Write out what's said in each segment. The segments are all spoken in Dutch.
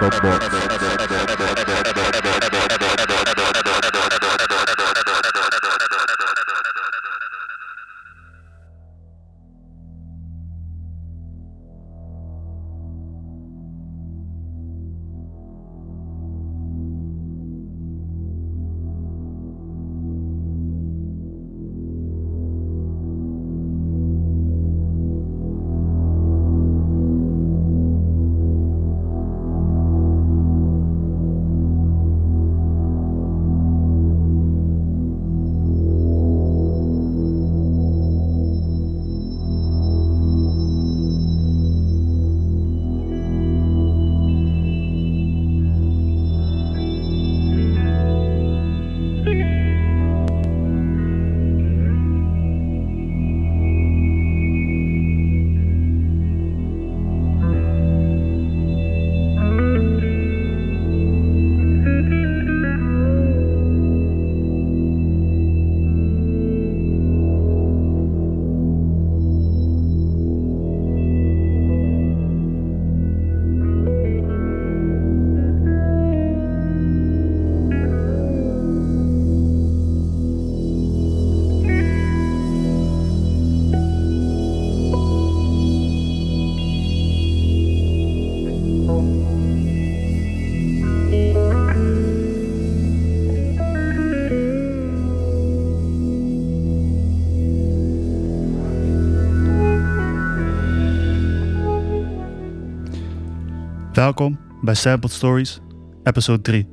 Record Box. Welkom bij Sampled Stories, episode 3.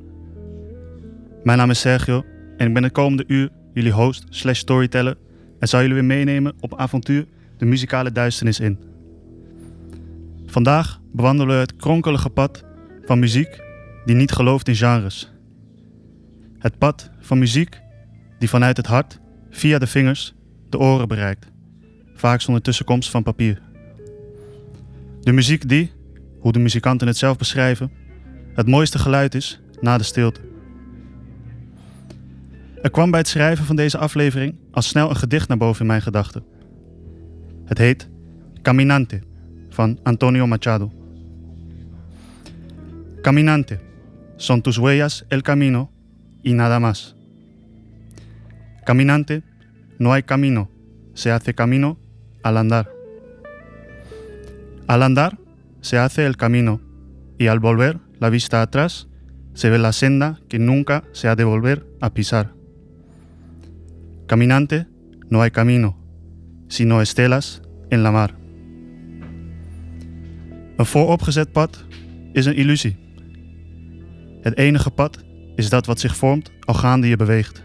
Mijn naam is Sergio en ik ben de komende uur jullie host slash storyteller en zal jullie weer meenemen op avontuur de muzikale duisternis in. Vandaag bewandelen we het kronkelige pad van muziek die niet gelooft in genres. Het pad van muziek die vanuit het hart, via de vingers, de oren bereikt, vaak zonder tussenkomst van papier. De muziek die, hoe de muzikanten het zelf beschrijven, het mooiste geluid is na de stilte. Er kwam bij het schrijven van deze aflevering al snel een gedicht naar boven in mijn gedachten. Het heet Caminante van Antonio Machado. Caminante, son tus huellas el camino y nada más. Caminante, no hay camino, se hace camino al andar. Al andar se hace el camino y al volver la vista atrás se ve la senda que nunca se ha de volver a pisar. Caminante, no hay camino, sino estelas en la mar. Een vooropgezet pad is een illusie. Het enige pad is dat wat zich vormt al gaande je beweegt.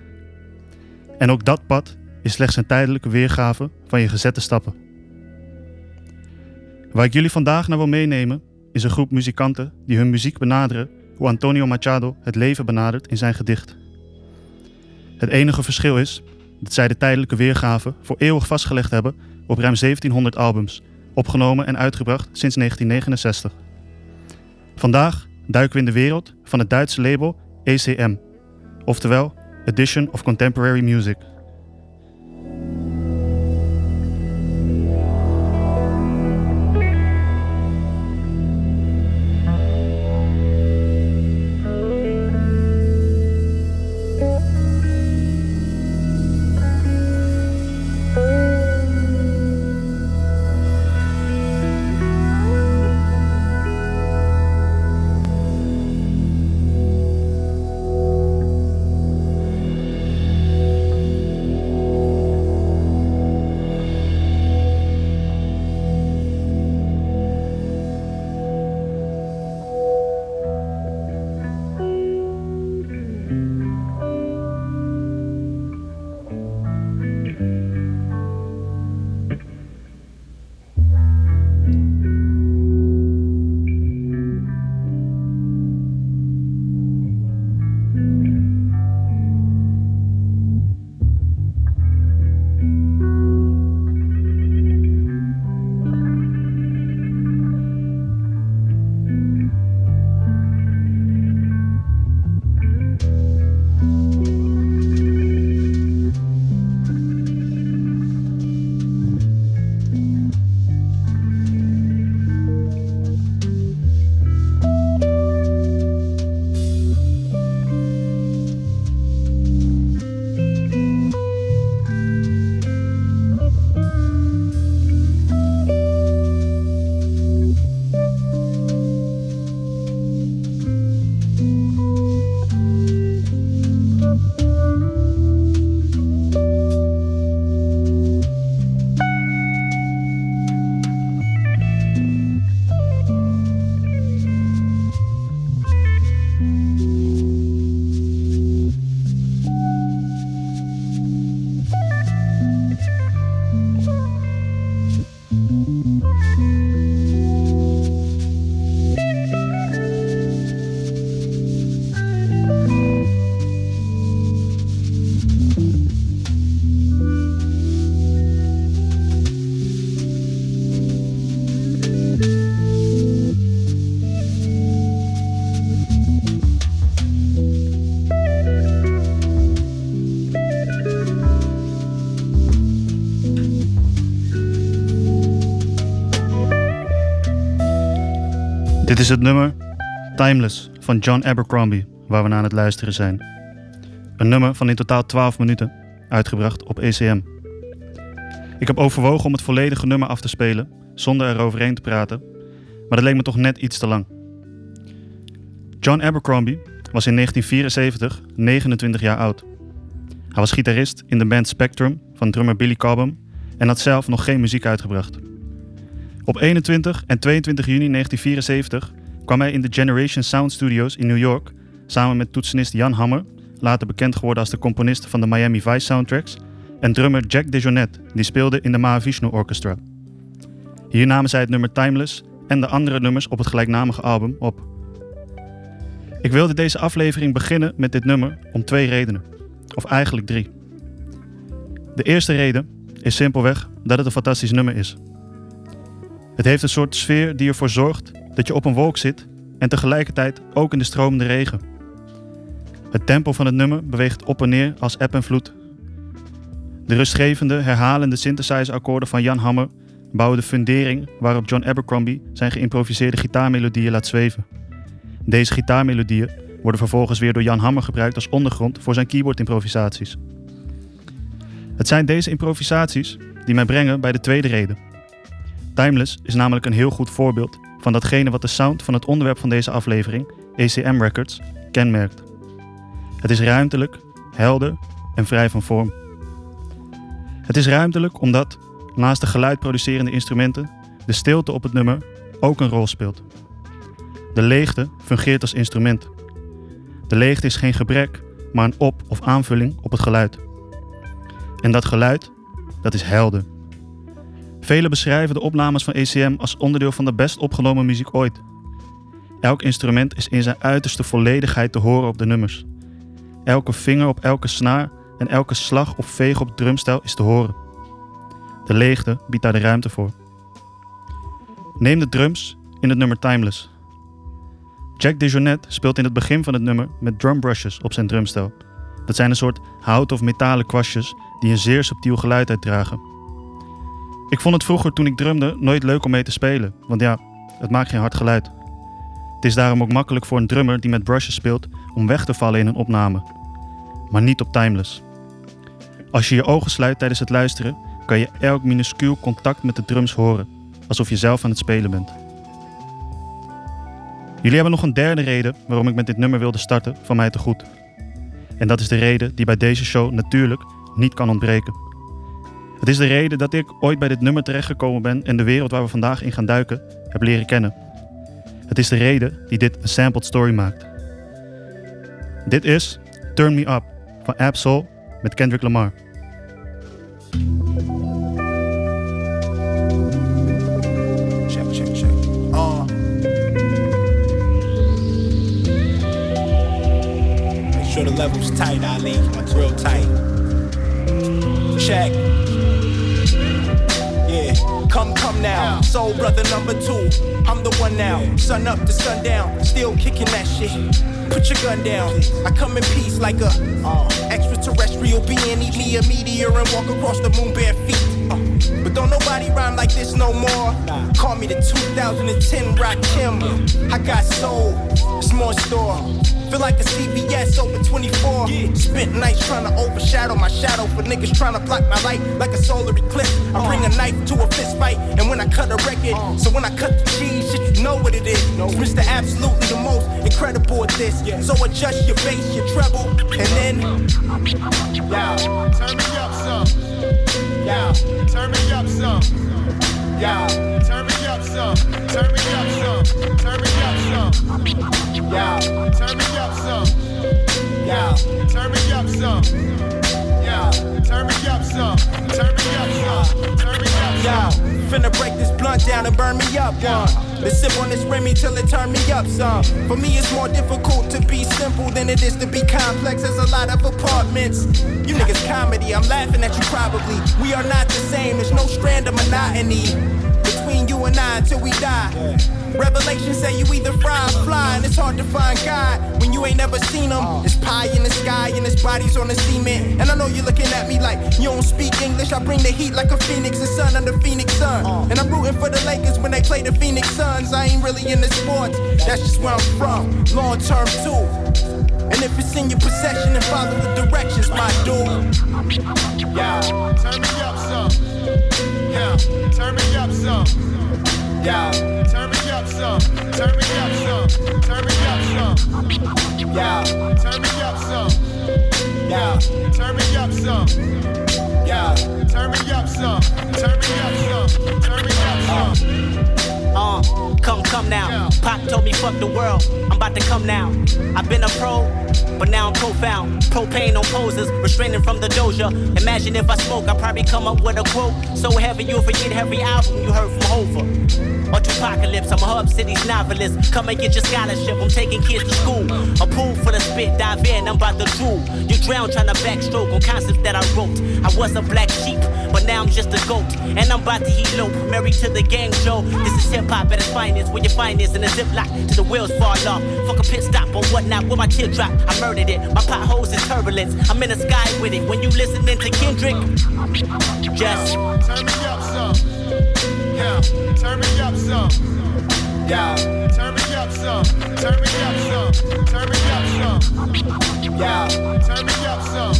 En ook dat pad is slechts een tijdelijke weergave van je gezette stappen. Waar ik jullie vandaag naar wil meenemen is een groep muzikanten die hun muziek benaderen hoe Antonio Machado het leven benadert in zijn gedicht. Het enige verschil is dat zij de tijdelijke weergave voor eeuwig vastgelegd hebben op ruim 1700 albums, opgenomen en uitgebracht sinds 1969. Vandaag duiken we in de wereld van het Duitse label ECM, oftewel Edition of Contemporary Music. Dit is het nummer Timeless van John Abercrombie, waar we naar aan het luisteren zijn. Een nummer van in totaal 12 minuten, uitgebracht op ECM. Ik heb overwogen om het volledige nummer af te spelen, zonder eroverheen te praten, maar dat leek me toch net iets te lang. John Abercrombie was in 1974 29 jaar oud. Hij was gitarist in de band Spectrum van drummer Billy Cobham en had zelf nog geen muziek uitgebracht. Op 21 en 22 juni 1974 kwam hij in de Generation Sound Studios in New York samen met toetsenist Jan Hammer, later bekend geworden als de componist van de Miami Vice soundtracks, en drummer Jack DeJohnette, die speelde in de Mahavishnu Orchestra. Hier namen zij het nummer Timeless en de andere nummers op het gelijknamige album op. Ik wilde deze aflevering beginnen met dit nummer om twee redenen. Of eigenlijk drie. De eerste reden is simpelweg dat het een fantastisch nummer is. Het heeft een soort sfeer die ervoor zorgt dat je op een wolk zit en tegelijkertijd ook in de stromende regen. Het tempo van het nummer beweegt op en neer als eb en vloed. De rustgevende, herhalende synthesizer-akkoorden van Jan Hammer bouwen de fundering waarop John Abercrombie zijn geïmproviseerde gitaarmelodieën laat zweven. Deze gitaarmelodieën worden vervolgens weer door Jan Hammer gebruikt als ondergrond voor zijn keyboard-improvisaties. Het zijn deze improvisaties die mij brengen bij de tweede reden. Timeless is namelijk een heel goed voorbeeld van datgene wat de sound van het onderwerp van deze aflevering, ECM Records, kenmerkt. Het is ruimtelijk, helder en vrij van vorm. Het is ruimtelijk omdat, naast de geluidproducerende instrumenten, de stilte op het nummer ook een rol speelt. De leegte fungeert als instrument. De leegte is geen gebrek, maar een op- of aanvulling op het geluid. En dat geluid, dat is helder. Velen beschrijven de opnames van ECM als onderdeel van de best opgenomen muziek ooit. Elk instrument is in zijn uiterste volledigheid te horen op de nummers. Elke vinger op elke snaar en elke slag of veeg op het drumstel is te horen. De leegte biedt daar de ruimte voor. Neem de drums in het nummer Timeless. Jack DeJohnette speelt in het begin van het nummer met drumbrushes op zijn drumstel. Dat zijn een soort hout- of metalen kwastjes die een zeer subtiel geluid uitdragen. Ik vond het vroeger toen ik drumde nooit leuk om mee te spelen, want ja, het maakt geen hard geluid. Het is daarom ook makkelijk voor een drummer die met brushes speelt om weg te vallen in een opname. Maar niet op Timeless. Als je je ogen sluit tijdens het luisteren, kan je elk minuscuul contact met de drums horen, alsof je zelf aan het spelen bent. Jullie hebben nog een derde reden waarom ik met dit nummer wilde starten van mij te goed. En dat is de reden die bij deze show natuurlijk niet kan ontbreken. Het is de reden dat ik ooit bij dit nummer terechtgekomen ben en de wereld waar we vandaag in gaan duiken heb leren kennen. Het is de reden die dit een sampled story maakt. Dit is Turn Me Up van Absol met Kendrick Lamar. Check, check, check. Uh. Make sure the level's tight, Ali. Real tight. Check. Come now. Soul brother number two. I'm the one now. Sun up to sundown. Still kicking that shit. Put your gun down. I come in peace like a uh, extraterrestrial being. Eat me a meteor and walk across the moon bare feet. Uh, but don't nobody rhyme like this no more. Call me the 2010 Rock Kim. I got soul. It's more store. Feel like a CVS open 24. Spent nights trying to overshadow my shadow for niggas trying to block my light like a solar eclipse. I bring a knife to a fist fight, and when I cut a record, so when I cut the cheese, shit, you know what it is. Mr. Absolutely the most incredible at this. So adjust your bass, your treble, and then. Yeah. Turn me up some. Yeah. Turn me up some. Yeah. Turn me up some. Turn me up some. Turn me up some. Yeah. Turn me up some. Yeah. Turn me up some. Yeah. Turn me up some. Turn me up some. Turn me up Yo, finna break this blunt down and burn me up, one. Uh. Let's sip on this Remy till it turn me up some. For me, it's more difficult to be simple than it is to be complex. There's a lot of apartments. You niggas comedy, I'm laughing at you probably. We are not the same, there's no strand of monotony. You and I until we die. Revelation say you either fry or fly, and it's hard to find God when you ain't never seen him. It's pie in the sky and his body's on the cement. And I know you're looking at me like you don't speak English. I bring the heat like a phoenix, the sun under Phoenix sun. And I'm rooting for the Lakers when they play the Phoenix Suns. I ain't really into sports, that's just where I'm from. Long term too. And if it's in your possession, then follow the directions, my dude. Yeah, turn me up some. Yeah, turn me up some. Yeah, turn me up some. Turn me up some. Turn me up some. Yeah, turn me up some. Yeah, turn me up some. Yeah, turn me up some. Turn me up some. Turn me up some. Uh, come, come now. Pop told me fuck the world. I'm about to come now. I've been a pro, but now I'm profound. Propane on poses, restraining from the doja. Imagine if I smoke, I'd probably come up with a quote so heavy you'll forget every album you heard from Hova. Or Tupacalypse, I'm a Hub City's novelist. Come and get your scholarship, I'm taking kids to school. A pool full of spit, dive in, I'm about to drool. You drown trying to backstroke on concepts that I wrote. I was a black sheep, but now I'm just a goat. And I'm about to elope, married to the gang, Joe. This is hip hop at its finest, where you find this in a ziplock till the wheels fall off. Fuck a pit stop or whatnot, with my teardrop, I murdered it. My potholes is turbulence, I'm in the sky with it. When you listening to Kendrick, just Turn me up some. Yeah, turn me up some. Yeah, turn me up some. Turn me up some. Turn me up some. Yeah, turn me up some.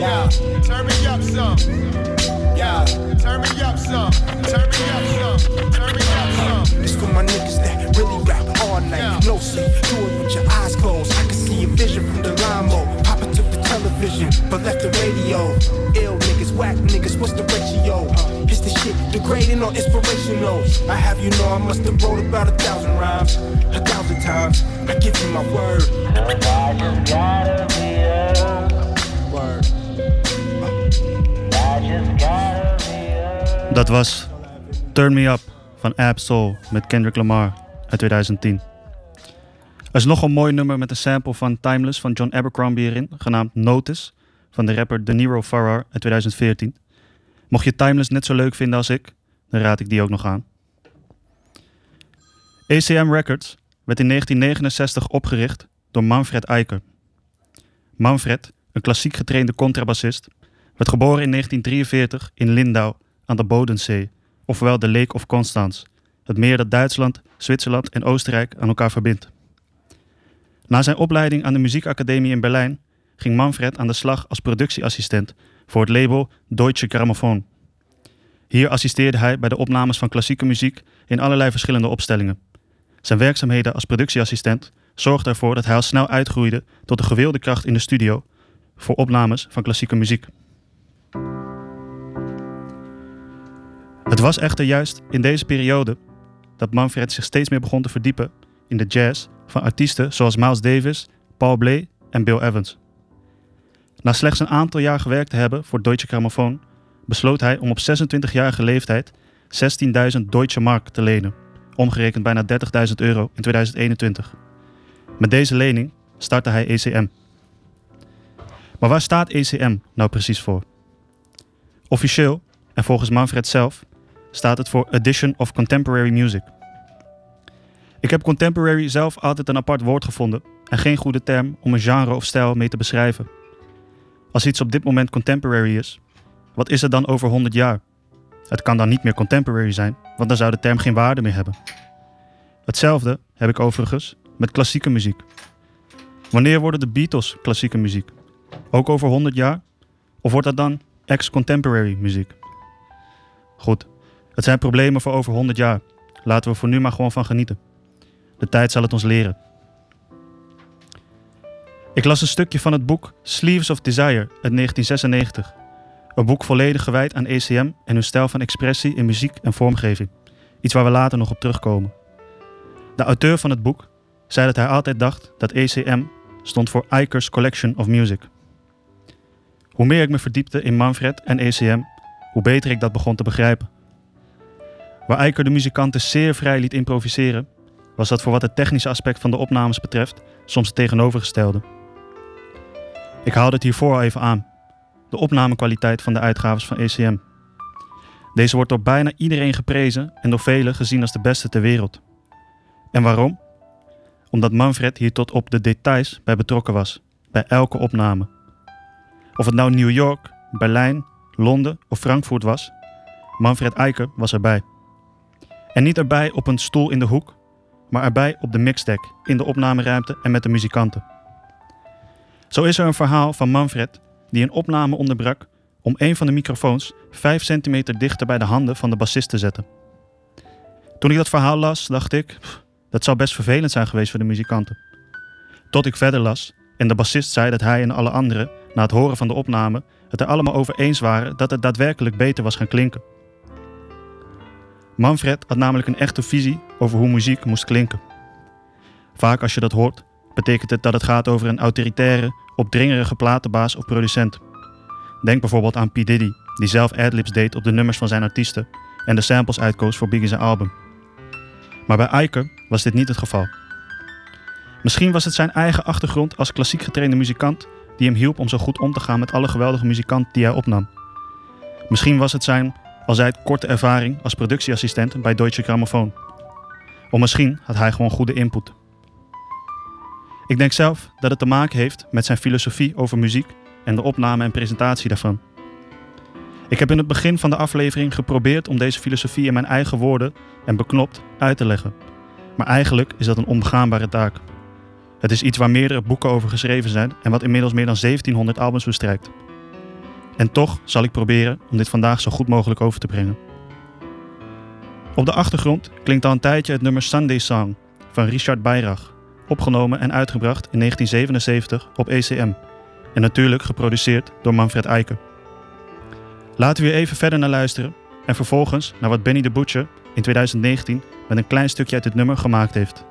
Yeah, turn me up some. Yeah, turn me up some. Turn me up some. Turn me up some. It's for my niggas that really rap all night. No sleep, do it with your eyes closed. I can see a vision from the limo. Papa took the television, but left the radio. Ill niggas, whack niggas, what's the ratio? Is the shit degrading or inspirational? I have you know I must have wrote about a thousand rhymes, a thousand times. I give you my word. Word. Dat was Turn Me Up van Ab Soul met Kendrick Lamar uit 2010. Er is nog een mooi nummer met een sample van Timeless van John Abercrombie erin, genaamd Notice van de rapper De Niro Farrar uit 2014. Mocht je Timeless net zo leuk vinden als ik, dan raad ik die ook nog aan. ACM Records werd in 1969 opgericht door Manfred Eicher. Manfred, een klassiek getrainde contrabassist, werd geboren in 1943 in Lindau aan de Bodensee, ofwel de Lake of Constance, het meer dat Duitsland, Zwitserland en Oostenrijk aan elkaar verbindt. Na zijn opleiding aan de muziekacademie in Berlijn ging Manfred aan de slag als productieassistent voor het label Deutsche Grammophon. Hier assisteerde hij bij de opnames van klassieke muziek in allerlei verschillende opstellingen. Zijn werkzaamheden als productieassistent zorgden ervoor dat hij al snel uitgroeide tot een gewilde kracht in de studio voor opnames van klassieke muziek. Het was echter juist in deze periode dat Manfred zich steeds meer begon te verdiepen in de jazz van artiesten zoals Miles Davis, Paul Bley en Bill Evans. Na slechts een aantal jaar gewerkt te hebben voor Deutsche Grammophon, besloot hij om op 26-jarige leeftijd 16.000 Deutsche Mark te lenen, omgerekend bijna 30.000 euro in 2021. Met deze lening startte hij ECM. Maar waar staat ECM nou precies voor? Officieel, en volgens Manfred zelf, staat het voor Edition of Contemporary Music. Ik heb contemporary zelf altijd een apart woord gevonden en geen goede term om een genre of stijl mee te beschrijven. Als iets op dit moment contemporary is, wat is het dan over 100 jaar? Het kan dan niet meer contemporary zijn, want dan zou de term geen waarde meer hebben. Hetzelfde heb ik overigens met klassieke muziek. Wanneer worden de Beatles klassieke muziek? Ook over 100 jaar? Of wordt dat dan ex-contemporary muziek? Goed, het zijn problemen voor over 100 jaar. Laten we voor nu maar gewoon van genieten. De tijd zal het ons leren. Ik las een stukje van het boek Sleeves of Desire uit 1996. Een boek volledig gewijd aan ECM en hun stijl van expressie in muziek en vormgeving. Iets waar we later nog op terugkomen. De auteur van het boek zei dat hij altijd dacht dat ECM stond voor Eicher's Collection of Music. Hoe meer ik me verdiepte in Manfred en ECM, hoe beter ik dat begon te begrijpen. Waar Eicher de muzikanten zeer vrij liet improviseren, was dat voor wat het technische aspect van de opnames betreft soms het tegenovergestelde. Ik haalde het hiervoor al even aan, de opnamekwaliteit van de uitgaves van ECM. Deze wordt door bijna iedereen geprezen en door velen gezien als de beste ter wereld. En waarom? Omdat Manfred hier tot op de details bij betrokken was, bij elke opname. Of het nou New York, Berlijn, Londen of Frankfurt was, Manfred Eiker was erbij. En niet erbij op een stoel in de hoek, maar erbij op de mixdeck, in de opnameruimte en met de muzikanten. Zo is er een verhaal van Manfred die een opname onderbrak om een van de microfoons 5 centimeter dichter bij de handen van de bassist te zetten. Toen ik dat verhaal las, dacht ik, "Pff, dat zou best vervelend zijn geweest voor de muzikanten. Tot ik verder las en de bassist zei dat hij en alle anderen, na het horen van de opname, het er allemaal over eens waren dat het daadwerkelijk beter was gaan klinken. Manfred had namelijk een echte visie over hoe muziek moest klinken. Vaak als je dat hoort, betekent het dat het gaat over een autoritaire, opdringerige platenbaas of producent. Denk bijvoorbeeld aan P. Diddy, die zelf adlibs deed op de nummers van zijn artiesten en de samples uitkoos voor Biggie's album. Maar bij Eiker was dit niet het geval. Misschien was het zijn eigen achtergrond als klassiek getrainde muzikant die hem hielp om zo goed om te gaan met alle geweldige muzikanten die hij opnam. Misschien was het zijn, al zei het, korte ervaring als productieassistent bij Deutsche Grammophon. Of misschien had hij gewoon goede input. Ik denk zelf dat het te maken heeft met zijn filosofie over muziek en de opname en presentatie daarvan. Ik heb in het begin van de aflevering geprobeerd om deze filosofie in mijn eigen woorden en beknopt uit te leggen. Maar eigenlijk is dat een onbegaanbare taak. Het is iets waar meerdere boeken over geschreven zijn en wat inmiddels meer dan 1700 albums bestrijkt. En toch zal ik proberen om dit vandaag zo goed mogelijk over te brengen. Op de achtergrond klinkt al een tijdje het nummer Sunday Song van Richard Bayrach, opgenomen en uitgebracht in 1977 op ECM en natuurlijk geproduceerd door Manfred Eiker. Laten we weer even verder naar luisteren en vervolgens naar wat Benny the Butcher in 2019 met een klein stukje uit dit nummer gemaakt heeft.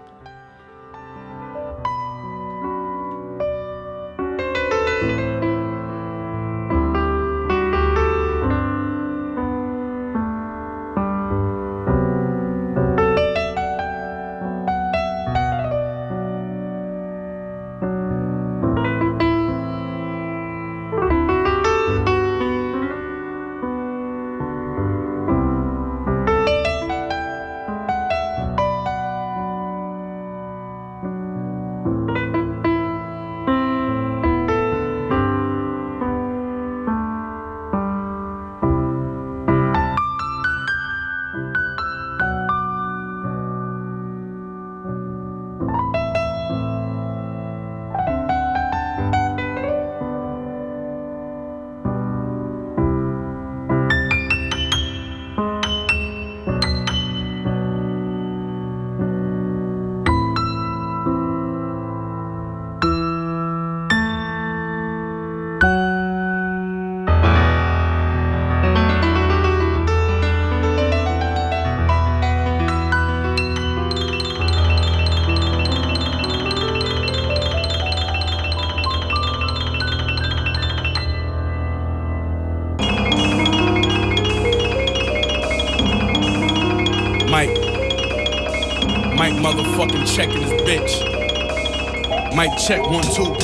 Mike check one, two.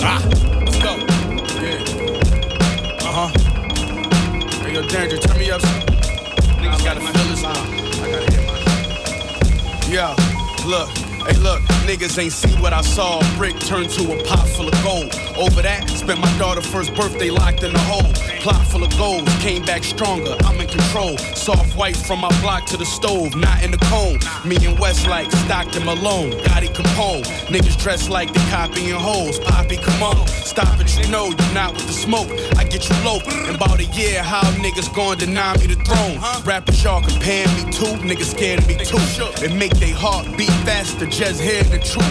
Ah, let's go. Yeah. Uh huh. Hey, yo, Danger, turn me up. Niggas gotta feel this. I gotta hear my Yeah, look. Hey, look, niggas ain't see what I saw. Brick turned to a pot full of gold. Over that, spent my daughter's first birthday locked in a hole. Plot full of goals, came back stronger. I'm in control. Soft white from my block to the stove, not in the cone. Me and West like Stockton Malone, Gotti Capone. Niggas dressed like they copying hoes. Poppy, come on, stop it, you know you're not with the smoke. I get you low. In about a year, how niggas gon' deny me the throne? Rappers y'all comparing me to, niggas scared of me too. It make they heart beat faster, just hear the truth.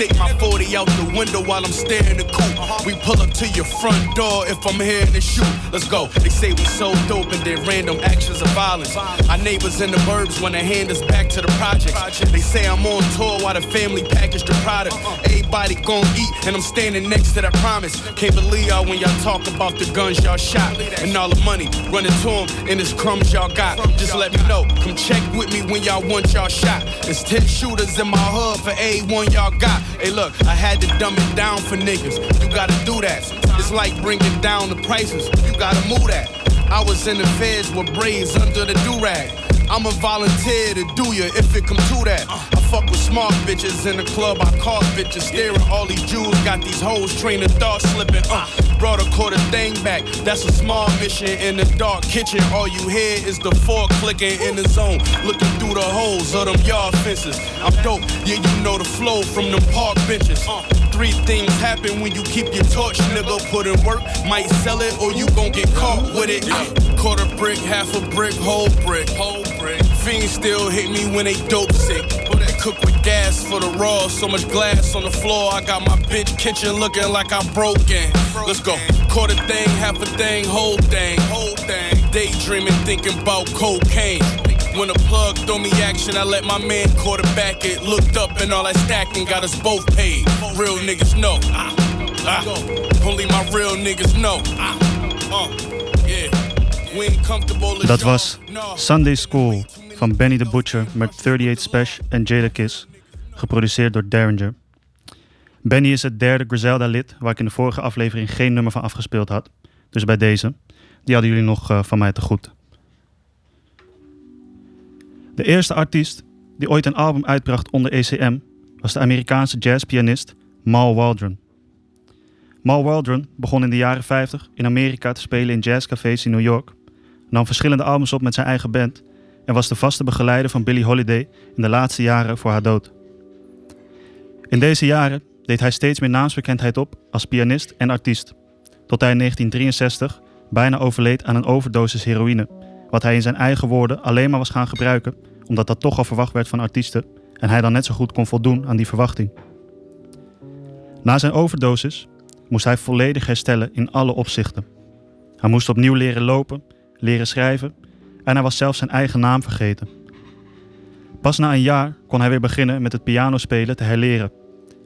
Stick my 40 out the window while I'm staring the coupe. We pull up to your front door if I'm here to shoot. Let's go. They say we so dope and did random actions of violence. Our neighbors in the burbs wanna hand us back to the projects. They say I'm on tour while the family package the product. Everybody gon' eat and I'm standing next to that promise. Can't believe y'all when y'all talk about the guns y'all shot and all the money running to them and it's crumbs y'all got. Just let me know. Come check with me when y'all want y'all shot. There's 10 shooters in my hood for A1 y'all got. Hey, look, I had to dumb it down for niggas. You gotta do that. It's like bringing down the prices. You gotta move that. I was in the feds with braids under the do-rag. I'm a volunteer to do ya if it come to that. I fuck with smart bitches in the club. I call bitches staring. All these jewels got these hoes training thought slipping. Uh, brought a quarter thing back. That's a small mission in the dark kitchen. All you hear is the fork clicking in the zone, looking through the holes of them yard fences. I'm dope. Yeah, you know the flow from them park benches. Uh, three things happen when you keep your torch, nigga. Put in work, might sell it or you gon' get caught with it. Uh, quarter brick, half a brick, whole brick, whole brick. Fiends still hit me when they dope sick. But they cook with gas for the raw. So much glass on the floor. I got my bitch kitchen looking like I'm broken. Let's go. Quarter thing, half a thing, whole thing, whole thing. Daydreaming, thinking about cocaine. When the plug throw me action, I let my man quarterback it. Looked up and all that stacking got us both paid. Real niggas know. Ah, ah. Only my real niggas know. Ah, uh, yeah. We ain't comfortable as Dat was Sunday School van Benny the Butcher met 38 Special en Jada Kiss, geproduceerd door Derringer. Benny is het derde Griselda-lid waar ik in de vorige aflevering geen nummer van afgespeeld had. Dus bij deze, die hadden jullie nog eh, van mij te goed. De eerste artiest die ooit een album uitbracht onder ECM was de Amerikaanse jazzpianist Mal Waldron. Mal Waldron begon in de jaren 50 in Amerika te spelen in jazzcafés in New York, nam verschillende albums op met zijn eigen band en was de vaste begeleider van Billie Holiday in de laatste jaren voor haar dood. In deze jaren deed hij steeds meer naamsbekendheid op als pianist en artiest, tot hij in 1963 bijna overleed aan een overdosis heroïne, wat hij in zijn eigen woorden alleen maar was gaan gebruiken omdat dat toch al verwacht werd van artiesten en hij dan net zo goed kon voldoen aan die verwachting. Na zijn overdosis moest hij volledig herstellen in alle opzichten. Hij moest opnieuw leren lopen, leren schrijven en hij was zelfs zijn eigen naam vergeten. Pas na een jaar kon hij weer beginnen met het pianospelen te herleren.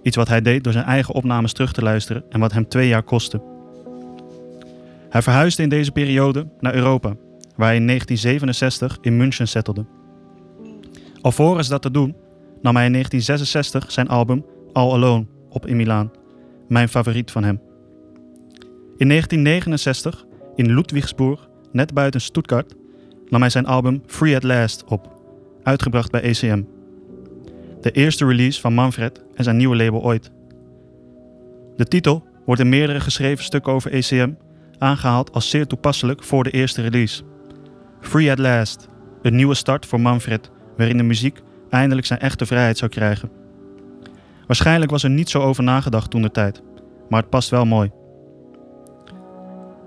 Iets wat hij deed door zijn eigen opnames terug te luisteren en wat hem twee jaar kostte. Hij verhuisde in deze periode naar Europa, waar hij in 1967 in München settelde. Alvorens dat te doen, nam hij in 1966 zijn album All Alone op in Milaan, mijn favoriet van hem. In 1969, in Ludwigsburg, net buiten Stuttgart, nam hij zijn album Free at Last op, uitgebracht bij ECM. De eerste release van Manfred en zijn nieuwe label ooit. De titel wordt in meerdere geschreven stukken over ECM aangehaald als zeer toepasselijk voor de eerste release. Free at Last, een nieuwe start voor Manfred, waarin de muziek eindelijk zijn echte vrijheid zou krijgen. Waarschijnlijk was er niet zo over nagedacht toen de tijd, maar het past wel mooi.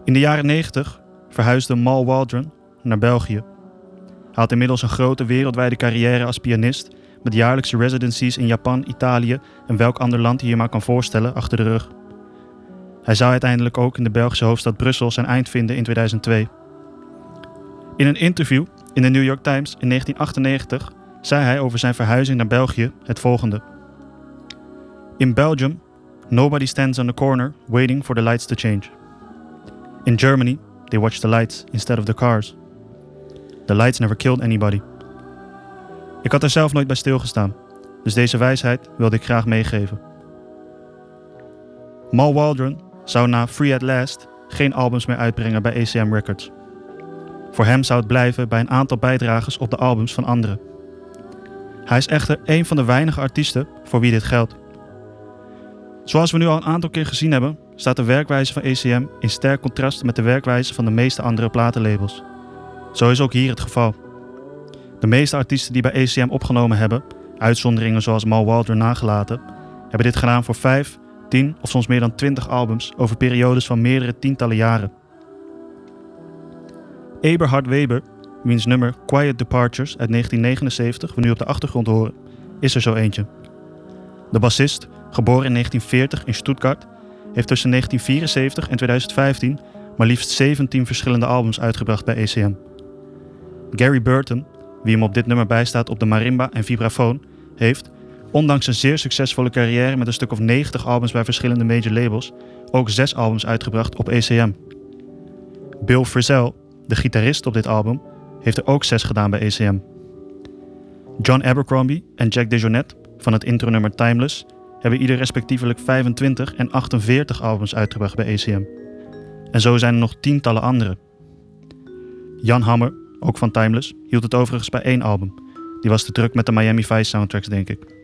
In de jaren 90 verhuisde Mal Waldron naar België. Hij had inmiddels een grote wereldwijde carrière als pianist met jaarlijkse residencies in Japan, Italië en welk ander land je je maar kan voorstellen achter de rug. Hij zou uiteindelijk ook in de Belgische hoofdstad Brussel zijn eind vinden in 2002. In een interview in de New York Times in 1998 zei hij over zijn verhuizing naar België het volgende. In Belgium, nobody stands on the corner waiting for the lights to change. In Germany, they watch the lights instead of the cars. The lights never killed anybody. Ik had er zelf nooit bij stilgestaan, dus deze wijsheid wilde ik graag meegeven. Mal Waldron zou na Free at Last geen albums meer uitbrengen bij ACM Records. Voor hem zou het blijven bij een aantal bijdragers op de albums van anderen. Hij is echter een van de weinige artiesten voor wie dit geldt. Zoals we nu al een aantal keer gezien hebben, staat de werkwijze van ACM in sterk contrast met de werkwijze van de meeste andere platenlabels. Zo is ook hier het geval. De meeste artiesten die bij ACM opgenomen hebben, uitzonderingen zoals Mal Waldron nagelaten, hebben dit gedaan voor 5, 10 of soms meer dan 20 albums over periodes van meerdere tientallen jaren. Eberhard Weber, wiens nummer Quiet Departures uit 1979 we nu op de achtergrond horen, is er zo eentje. De bassist, geboren in 1940 in Stuttgart, heeft tussen 1974 en 2015 maar liefst 17 verschillende albums uitgebracht bij ECM. Gary Burton, wie hem op dit nummer bijstaat op de marimba en vibrafoon, heeft, ondanks een zeer succesvolle carrière met een stuk of 90 albums bij verschillende major labels, ook zes albums uitgebracht op ECM. Bill Frisell, de gitarist op dit album, heeft er ook zes gedaan bij ECM. John Abercrombie en Jack DeJohnette van het intronummer Timeless hebben ieder respectievelijk 25 en 48 albums uitgebracht bij ECM. En zo zijn er nog tientallen andere. Jan Hammer, ook van Timeless, hield het overigens bij één album. Die was te druk met de Miami Vice soundtracks, denk ik.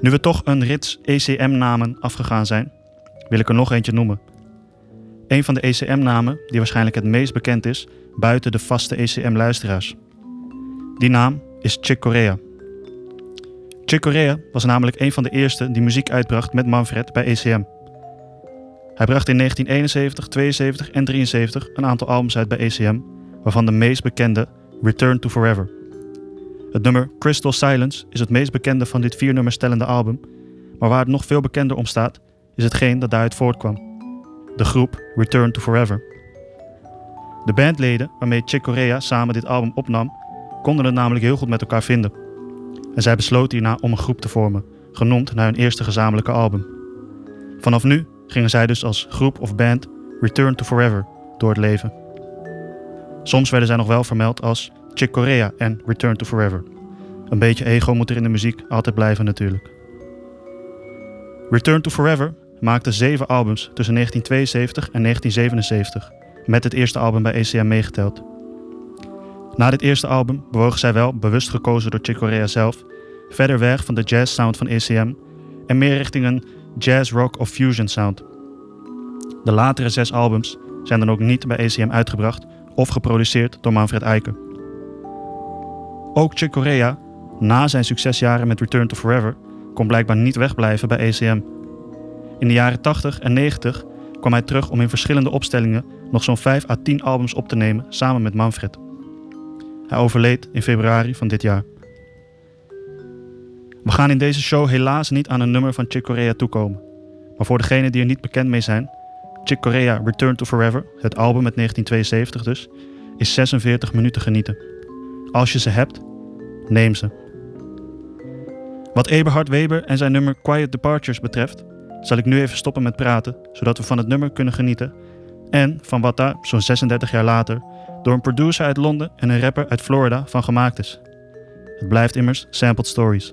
Nu we toch een rits ECM-namen afgegaan zijn, wil ik er nog eentje noemen. Een van de ECM-namen die waarschijnlijk het meest bekend is buiten de vaste ECM-luisteraars. Die naam is Chick Corea. Chick Corea was namelijk een van de eerste die muziek uitbracht met Manfred bij ECM. Hij bracht in 1971, 72 en 73 een aantal albums uit bij ECM, waarvan de meest bekende Return to Forever. Het nummer Crystal Silence is het meest bekende van dit vier nummers stellende album, maar waar het nog veel bekender om staat, is hetgeen dat daaruit voortkwam. De groep Return to Forever. De bandleden waarmee Chick Corea samen dit album opnam, konden het namelijk heel goed met elkaar vinden. En zij besloten hierna om een groep te vormen, genoemd naar hun eerste gezamenlijke album. Vanaf nu gingen zij dus als groep of band Return to Forever door het leven. Soms werden zij nog wel vermeld als Chick Corea en Return to Forever. Een beetje ego moet er in de muziek altijd blijven natuurlijk. Return to Forever maakte zeven albums tussen 1972 en 1977, met het eerste album bij ECM meegeteld. Na dit eerste album bewogen zij wel, bewust gekozen door Chick Corea zelf, verder weg van de jazz sound van ECM en meer richting een jazz, rock of fusion sound. De latere zes albums zijn dan ook niet bij ECM uitgebracht of geproduceerd door Manfred Eiken. Ook Chick Corea, na zijn succesjaren met Return to Forever, kon blijkbaar niet wegblijven bij ECM. In de jaren 80 en 90 kwam hij terug om in verschillende opstellingen nog zo'n 5 à 10 albums op te nemen samen met Manfred. Hij overleed in februari van dit jaar. We gaan in deze show helaas niet aan een nummer van Chick Corea toekomen. Maar voor degenen die er niet bekend mee zijn, Chick Corea Return to Forever, het album met 1972 dus, is 46 minuten genieten. Als je ze hebt, neem ze. Wat Eberhard Weber en zijn nummer Quiet Departures betreft, zal ik nu even stoppen met praten, zodat we van het nummer kunnen genieten en van wat daar, zo'n 36 jaar later, door een producer uit Londen en een rapper uit Florida van gemaakt is. Het blijft immers Sampled Stories.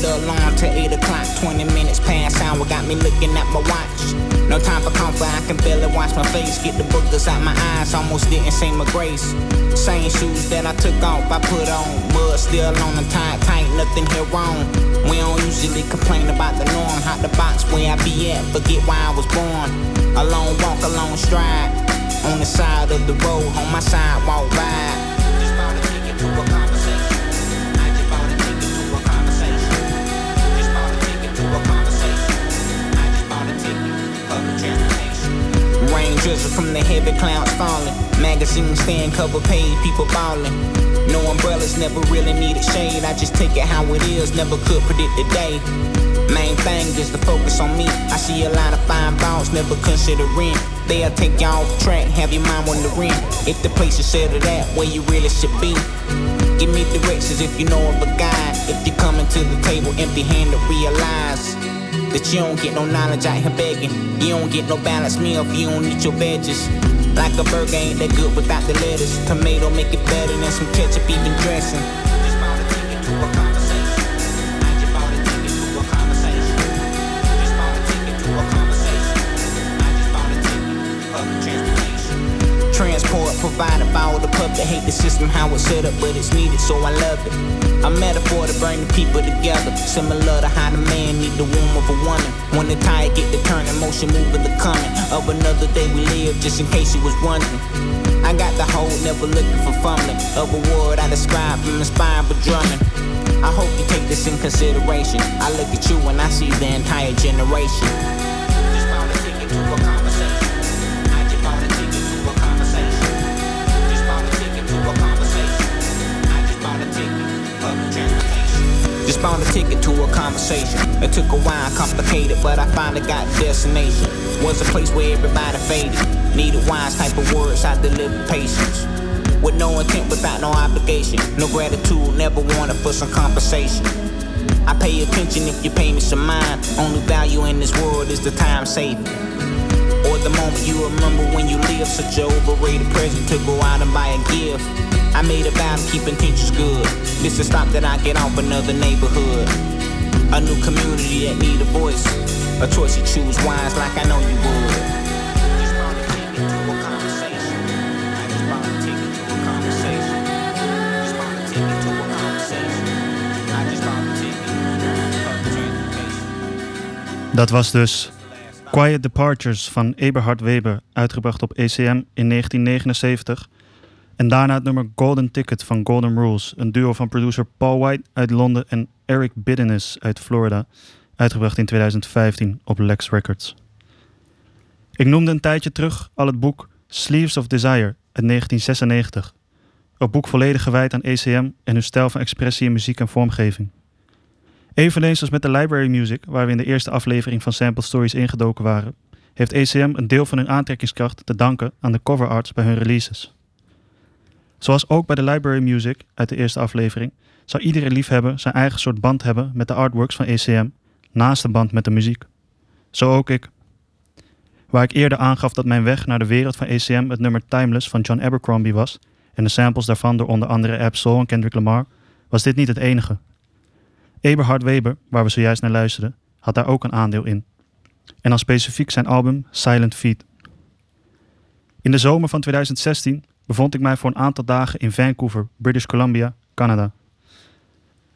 The alarm to 8 o'clock, 20 minutes past hour. Got me looking at my watch. No time for comfort, I can barely watch my face. Get the boogers out my eyes, almost didn't see my grace. Same shoes that I took off, I put on. Mud still on the tight, tight, nothing here wrong. We don't usually complain about the norm. Hot the box where I be at, forget why I was born. A long walk, a long stride. On the side of the road, on my sidewalk ride. Rain drizzle from the heavy clouds falling. Magazine stand cover page, people balling. No umbrellas, never really needed shade. I just take it how it is, never could predict the day. Main thing is to focus on me. I see a lot of fine balls, never considering. They'll take you off track, have your mind wandering. If the place is settled at where you really should be. Give me directions if you know of a guide. If you're coming to the table empty handed, realize that you don't get no knowledge out here begging. You don't get no balanced meal if you don't eat your veggies. Like a burger ain't that good without the lettuce. Tomato make it better than some ketchup, even dressing. The public. Hate the system, how it's set up, but it's needed, so I love it. A metaphor to bring the people together. Similar to how the man need the womb of a woman. When the tide get the turning, motion moving the coming of another day we live, just in case you was wondering. I got the whole, never looking for fumbling. Of a word I describe from inspired but drumming. I hope you take this in consideration. I look at you and I see the entire generation. Just a ticket to a conversation. It took a while, complicated, but I finally got destination. Was a place where everybody faded. Needed wise type of words, I delivered patience. With no intent, without no obligation. No gratitude, never wanted for some compensation. I pay attention if you pay me some mind. Only value in this world is the time saved. Or the moment you remember when you live such an overrated present to go out and buy a gift. I made a vow to keep intentions good. This is stop that I get off another neighborhood. A new community that need a voice. A choice you choose wise like I know you would. Dat was dus Quiet Departures van Eberhard Weber, uitgebracht op ECM in 1979. En daarna het nummer Golden Ticket van Golden Rules, een duo van producer Paul White uit Londen en Eric Bidenis uit Florida, uitgebracht in 2015 op Lex Records. Ik noemde een tijdje terug al het boek Sleeves of Desire uit 1996. Een boek volledig gewijd aan ECM en hun stijl van expressie in muziek en vormgeving. Eveneens als met de Library Music, waar we in de eerste aflevering van Sample Stories ingedoken waren, heeft ECM een deel van hun aantrekkingskracht te danken aan de cover arts bij hun releases. Zoals ook bij de Library Music uit de eerste aflevering, zou iedere liefhebber zijn eigen soort band hebben met de artworks van ECM, naast de band met de muziek. Zo ook ik. Waar ik eerder aangaf dat mijn weg naar de wereld van ECM het nummer Timeless van John Abercrombie was, en de samples daarvan door onder andere Ab Soul en Kendrick Lamar, was dit niet het enige. Eberhard Weber, waar we zojuist naar luisterden, had daar ook een aandeel in. En dan specifiek zijn album Silent Feet. In de zomer van 2016 bevond ik mij voor een aantal dagen in Vancouver, British Columbia, Canada.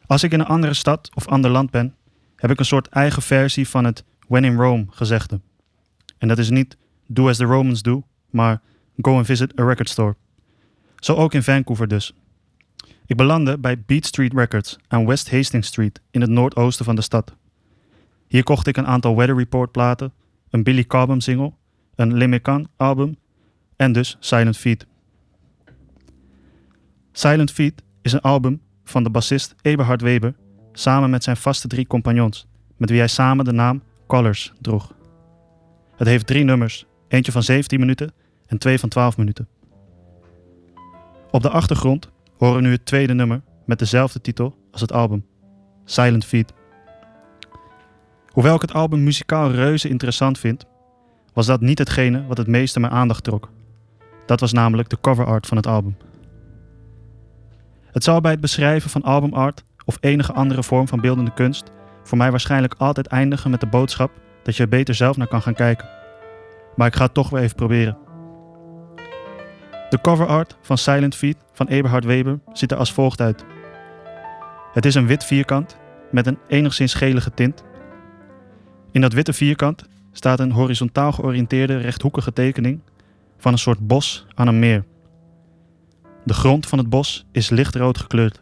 Als ik in een andere stad of ander land ben, heb ik een soort eigen versie van het When in Rome gezegde. En dat is niet do as the Romans do, maar go and visit a record store. Zo ook in Vancouver dus. Ik belandde bij Beat Street Records aan West Hastings Street in het noordoosten van de stad. Hier kocht ik een aantal Weather Report platen, een Billy Cobham single, een Lemecan album en dus Silent Feet. Silent Feet is een album van de bassist Eberhard Weber samen met zijn vaste drie compagnons, met wie hij samen de naam Colors droeg. Het heeft drie nummers, eentje van 17 minuten en twee van 12 minuten. Op de achtergrond horen we nu het tweede nummer met dezelfde titel als het album, Silent Feet. Hoewel ik het album muzikaal reuze interessant vind, was dat niet hetgene wat het meeste mijn aandacht trok. Dat was namelijk de cover art van het album. Het zal bij het beschrijven van albumart of enige andere vorm van beeldende kunst voor mij waarschijnlijk altijd eindigen met de boodschap dat je er beter zelf naar kan gaan kijken. Maar ik ga het toch weer even proberen. De cover art van Silent Feet van Eberhard Weber ziet er als volgt uit. Het is een wit vierkant met een enigszins gelige tint. In dat witte vierkant staat een horizontaal georiënteerde rechthoekige tekening van een soort bos aan een meer. De grond van het bos is lichtrood gekleurd.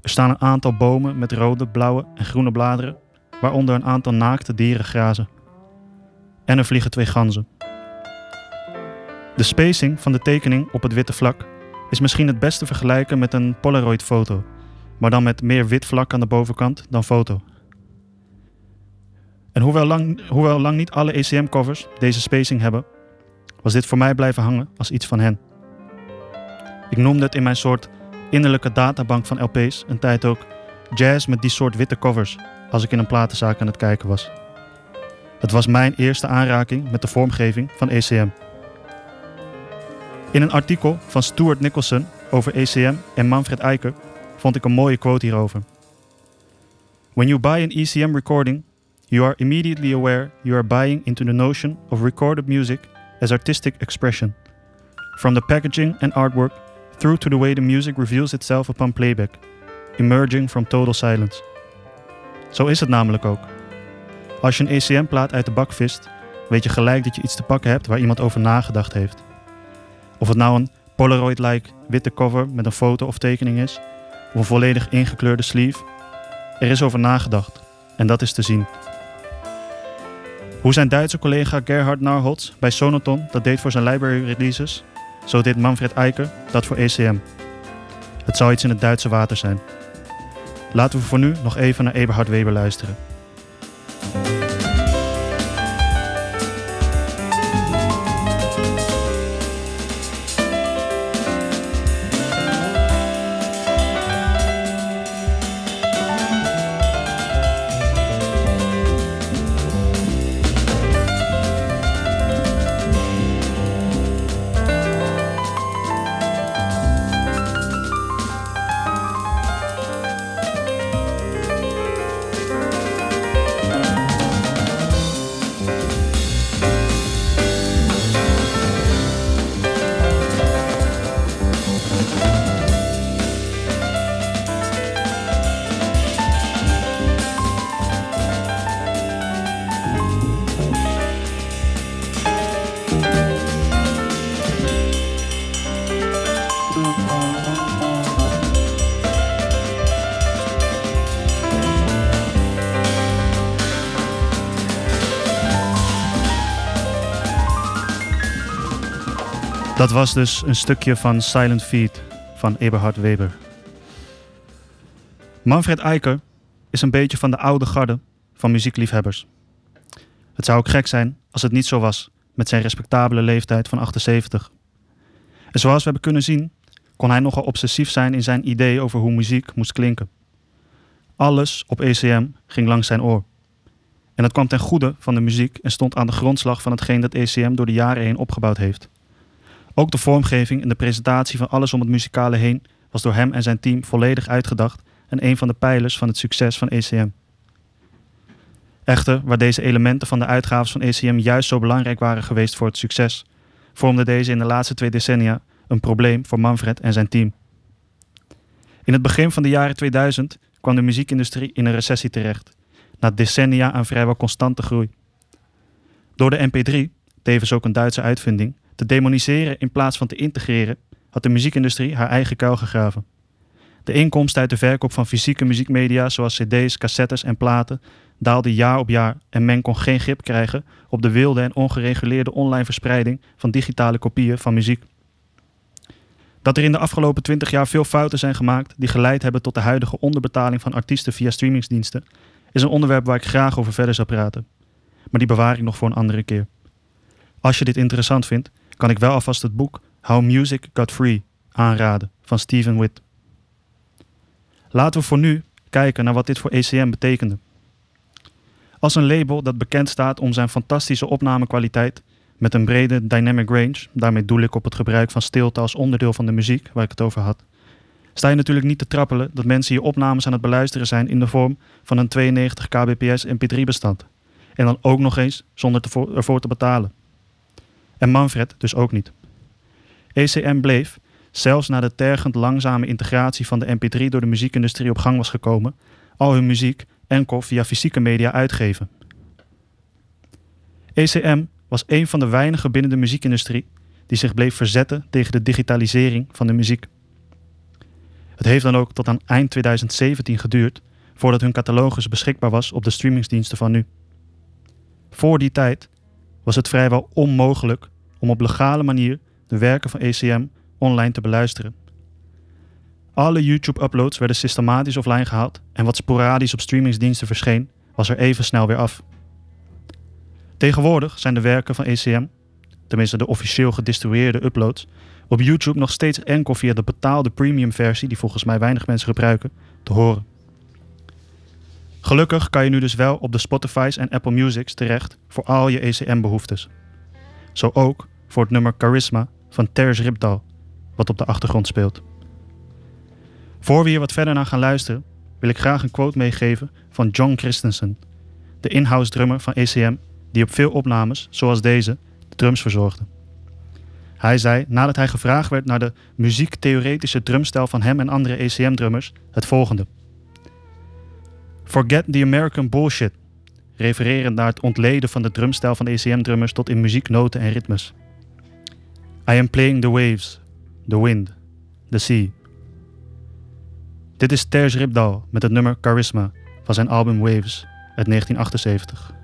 Er staan een aantal bomen met rode, blauwe en groene bladeren, waaronder een aantal naakte dieren grazen. En er vliegen twee ganzen. De spacing van de tekening op het witte vlak is misschien het beste vergelijken met een Polaroid-foto, maar dan met meer wit vlak aan de bovenkant dan foto. En hoewel lang, hoewel lang niet alle ECM-covers deze spacing hebben, was dit voor mij blijven hangen als iets van hen. Ik noemde het in mijn soort innerlijke databank van LP's een tijd ook jazz met die soort witte covers als ik in een platenzaak aan het kijken was. Het was mijn eerste aanraking met de vormgeving van ECM. In een artikel van Stuart Nicholson over ECM en Manfred Eiker vond ik een mooie quote hierover. When you buy an ECM recording, you are immediately aware you are buying into the notion of recorded music as artistic expression. From the packaging and artwork through to the way the music reveals itself upon playback, emerging from total silence. Zo is het namelijk ook. Als je een ECM-plaat uit de bak vist, weet je gelijk dat je iets te pakken hebt waar iemand over nagedacht heeft. Of het nou een Polaroid-like witte cover met een foto of tekening is, of een volledig ingekleurde sleeve, er is over nagedacht en dat is te zien. Hoe zijn Duitse collega Gerhard Narholz bij Sonoton dat deed voor zijn library releases, zo deed Manfred Eiker dat voor ECM. Het zou iets in het Duitse water zijn. Laten we voor nu nog even naar Eberhard Weber luisteren. Dat was dus een stukje van Silent Feet van Eberhard Weber. Manfred Eiker is een beetje van de oude garde van muziekliefhebbers. Het zou ook gek zijn als het niet zo was met zijn respectabele leeftijd van 78. En zoals we hebben kunnen zien, kon hij nogal obsessief zijn in zijn idee over hoe muziek moest klinken. Alles op ECM ging langs zijn oor. En dat kwam ten goede van de muziek en stond aan de grondslag van hetgeen dat ECM door de jaren heen opgebouwd heeft. Ook de vormgeving en de presentatie van alles om het muzikale heen was door hem en zijn team volledig uitgedacht en een van de pijlers van het succes van ECM. Echter, waar deze elementen van de uitgaves van ECM juist zo belangrijk waren geweest voor het succes, vormden deze in de laatste twee decennia een probleem voor Manfred en zijn team. In het begin van de jaren 2000 kwam de muziekindustrie in een recessie terecht, na decennia aan vrijwel constante groei. Door de MP3, tevens ook een Duitse uitvinding, te demoniseren in plaats van te integreren, had de muziekindustrie haar eigen kuil gegraven. De inkomsten uit de verkoop van fysieke muziekmedia zoals cd's, cassettes en platen daalde jaar op jaar en men kon geen grip krijgen op de wilde en ongereguleerde online verspreiding van digitale kopieën van muziek. Dat er in de afgelopen 20 jaar veel fouten zijn gemaakt die geleid hebben tot de huidige onderbetaling van artiesten via streamingsdiensten, is een onderwerp waar ik graag over verder zou praten. Maar die bewaar ik nog voor een andere keer. Als je dit interessant vindt, kan ik wel alvast het boek How Music Got Free aanraden van Stephen Witt. Laten we voor nu kijken naar wat dit voor ECM betekende. Als een label dat bekend staat om zijn fantastische opnamekwaliteit met een brede dynamic range, daarmee doel ik op het gebruik van stilte als onderdeel van de muziek waar ik het over had, sta je natuurlijk niet te trappelen dat mensen hier opnames aan het beluisteren zijn in de vorm van een 92 kbps mp3-bestand. En dan ook nog eens zonder ervoor te betalen. En Manfred dus ook niet. ECM bleef, zelfs na de tergend langzame integratie van de mp3 door de muziekindustrie op gang was gekomen, al hun muziek enkel via fysieke media uitgeven. ECM was een van de weinigen binnen de muziekindustrie die zich bleef verzetten tegen de digitalisering van de muziek. Het heeft dan ook tot aan eind 2017 geduurd voordat hun catalogus beschikbaar was op de streamingsdiensten van nu. Voor die tijd was het vrijwel onmogelijk om op legale manier de werken van ECM online te beluisteren. Alle YouTube-uploads werden systematisch offline gehaald en wat sporadisch op streamingsdiensten verscheen, was er even snel weer af. Tegenwoordig zijn de werken van ECM, tenminste de officieel gedistribueerde uploads, op YouTube nog steeds enkel via de betaalde premium versie, die volgens mij weinig mensen gebruiken, te horen. Gelukkig kan je nu dus wel op de Spotify's en Apple Music's terecht voor al je ECM-behoeftes. Zo ook voor het nummer Charisma van Terence Ripdal, wat op de achtergrond speelt. Voor we hier wat verder naar gaan luisteren, wil ik graag een quote meegeven van John Christensen, de in-house drummer van ECM, die op veel opnames, zoals deze, de drums verzorgde. Hij zei, nadat hij gevraagd werd naar de muziektheoretische drumstijl van hem en andere ECM-drummers, het volgende. Forget the American bullshit, refererend naar het ontleden van de drumstijl van ECM-drummers tot in muziek, noten en ritmes. I am playing the waves, the wind, the sea. Dit is Terz Ripdal met het nummer Charisma van zijn album Waves uit 1978.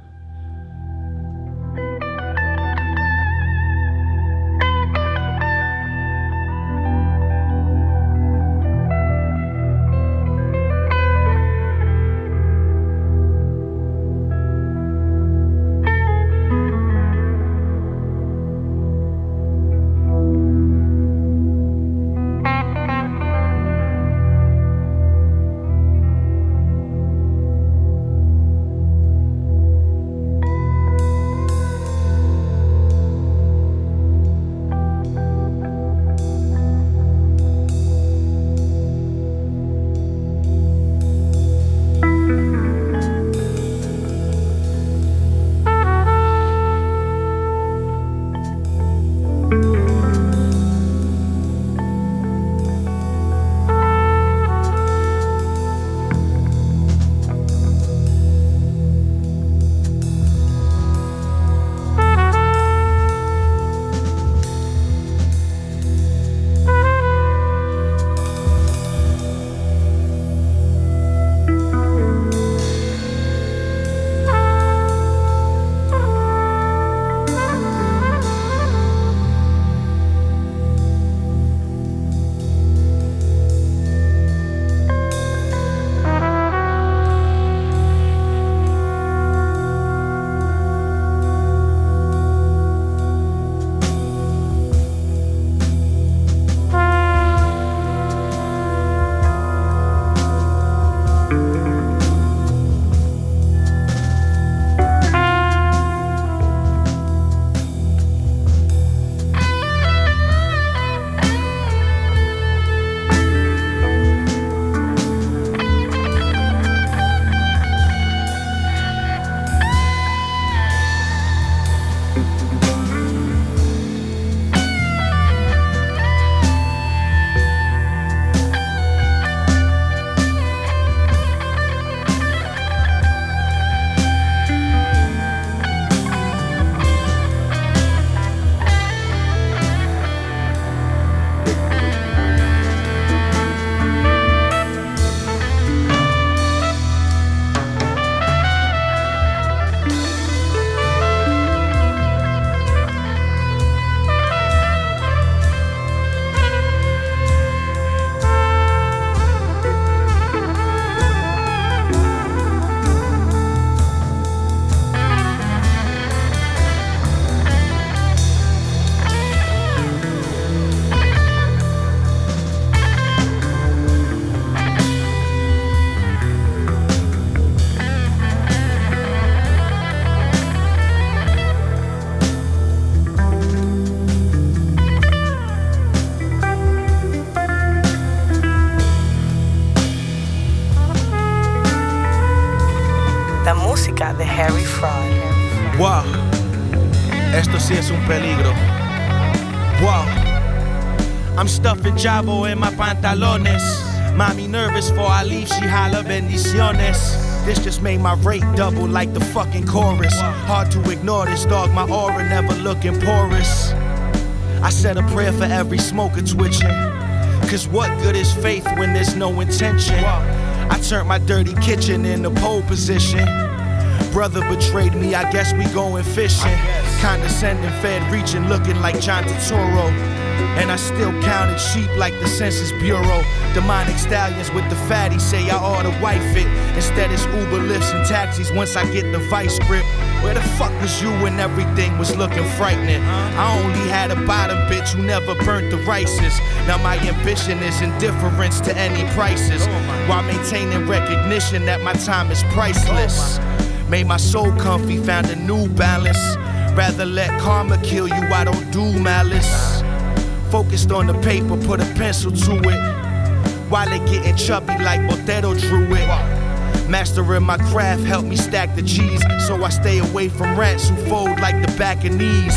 Sí es un peligro. Wow, I'm stuffing Javo in my pantalones. Mommy nervous for I leave, she holla bendiciones. This just made my rate double like the fucking chorus. Hard to ignore this dog, my aura never looking porous. I said a prayer for every smoker twitching. Cause what good is faith when there's no intention? I turned my dirty kitchen in into pole position. Brother betrayed me, I guess we going fishing. Condescending, fed reaching, looking like John Turturro. And I still counted sheep like the Census Bureau. Demonic stallions with the fatty say I ought to wife it. Instead, it's Uber lifts and taxis once I get the vice grip. Where the fuck was you when everything was looking frightening? I only had a bottom bitch who never burnt the rices. Now my ambition is indifference to any prices, while maintaining recognition that my time is priceless. Made my soul comfy, found a new balance. Rather let karma kill you, I don't do malice. Focused on the paper, put a pencil to it. While it getting chubby like Botero drew it. Mastering my craft help me stack the cheese, so I stay away from rats who fold like the back of knees.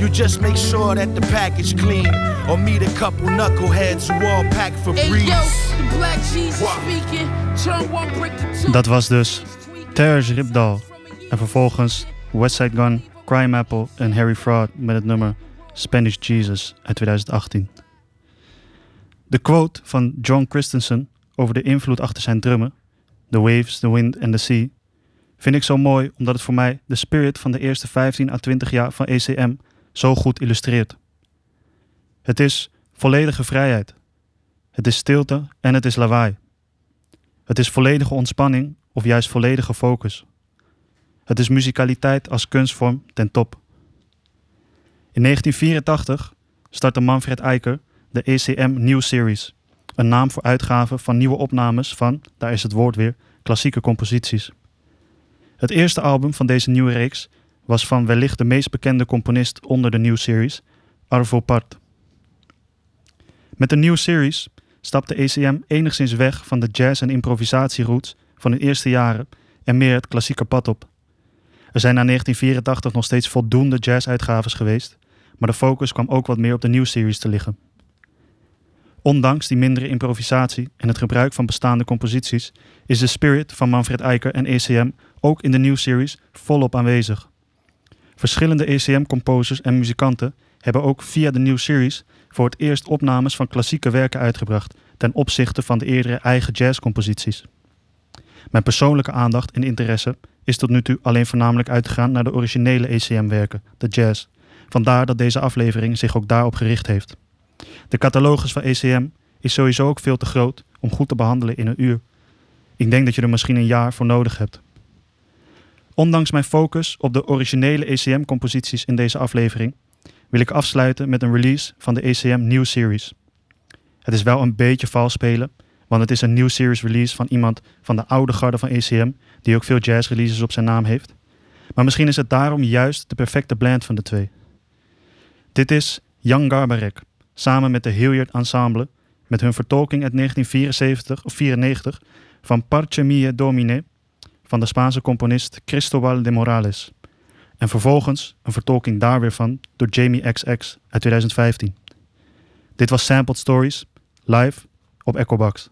You just make sure that the package clean, or meet a couple knuckleheads who all pack for Hey breeze. yo, the black Jesus speaking. Turn one brick to two. Dat was dus Terrence Ripdal. En vervolgens Westside Gun, Crime Apple en Harry Fraud met het nummer Spanish Jesus uit 2018. De quote van John Christensen over de invloed achter zijn drummen, The Waves, The Wind and The Sea, vind ik zo mooi omdat het voor mij de spirit van de eerste 15 à 20 jaar van ECM zo goed illustreert. Het is volledige vrijheid. Het is stilte en het is lawaai. Het is volledige ontspanning of juist volledige focus. Het is muzikaliteit als kunstvorm ten top. In 1984 startte Manfred Eiker de ECM New Series, een naam voor uitgaven van nieuwe opnames van, daar is het woord weer, klassieke composities. Het eerste album van deze nieuwe reeks was van wellicht de meest bekende componist onder de New Series, Arvo Part. Met de New Series stapte ECM enigszins weg van de jazz- en improvisatieroots van hun eerste jaren en meer het klassieke pad op. Er zijn na 1984 nog steeds voldoende jazz-uitgaves geweest, maar de focus kwam ook wat meer op de New Series te liggen. Ondanks die mindere improvisatie en het gebruik van bestaande composities is de spirit van Manfred Eiker en ECM ook in de New Series volop aanwezig. Verschillende ECM-composers en muzikanten hebben ook via de New Series voor het eerst opnames van klassieke werken uitgebracht ten opzichte van de eerdere eigen jazzcomposities. Mijn persoonlijke aandacht en interesse is tot nu toe alleen voornamelijk uitgegaan naar de originele ECM-werken, de jazz. Vandaar dat deze aflevering zich ook daarop gericht heeft. De catalogus van ECM is sowieso ook veel te groot om goed te behandelen in een uur. Ik denk dat je er misschien een jaar voor nodig hebt. Ondanks mijn focus op de originele ECM-composities in deze aflevering, wil ik afsluiten met een release van de ECM New Series. Het is wel een beetje vals spelen, want het is een New Series release van iemand van de oude garde van ECM, die ook veel jazz releases op zijn naam heeft. Maar misschien is het daarom juist de perfecte blend van de twee. Dit is Jan Garbarek, samen met de Hilliard Ensemble, met hun vertolking uit 1974 of 94 van Parce Mie Domine van de Spaanse componist Cristobal de Morales. En vervolgens een vertolking daar weer van door Jamie XX uit 2015. Dit was Sampled Stories, live op Echobox.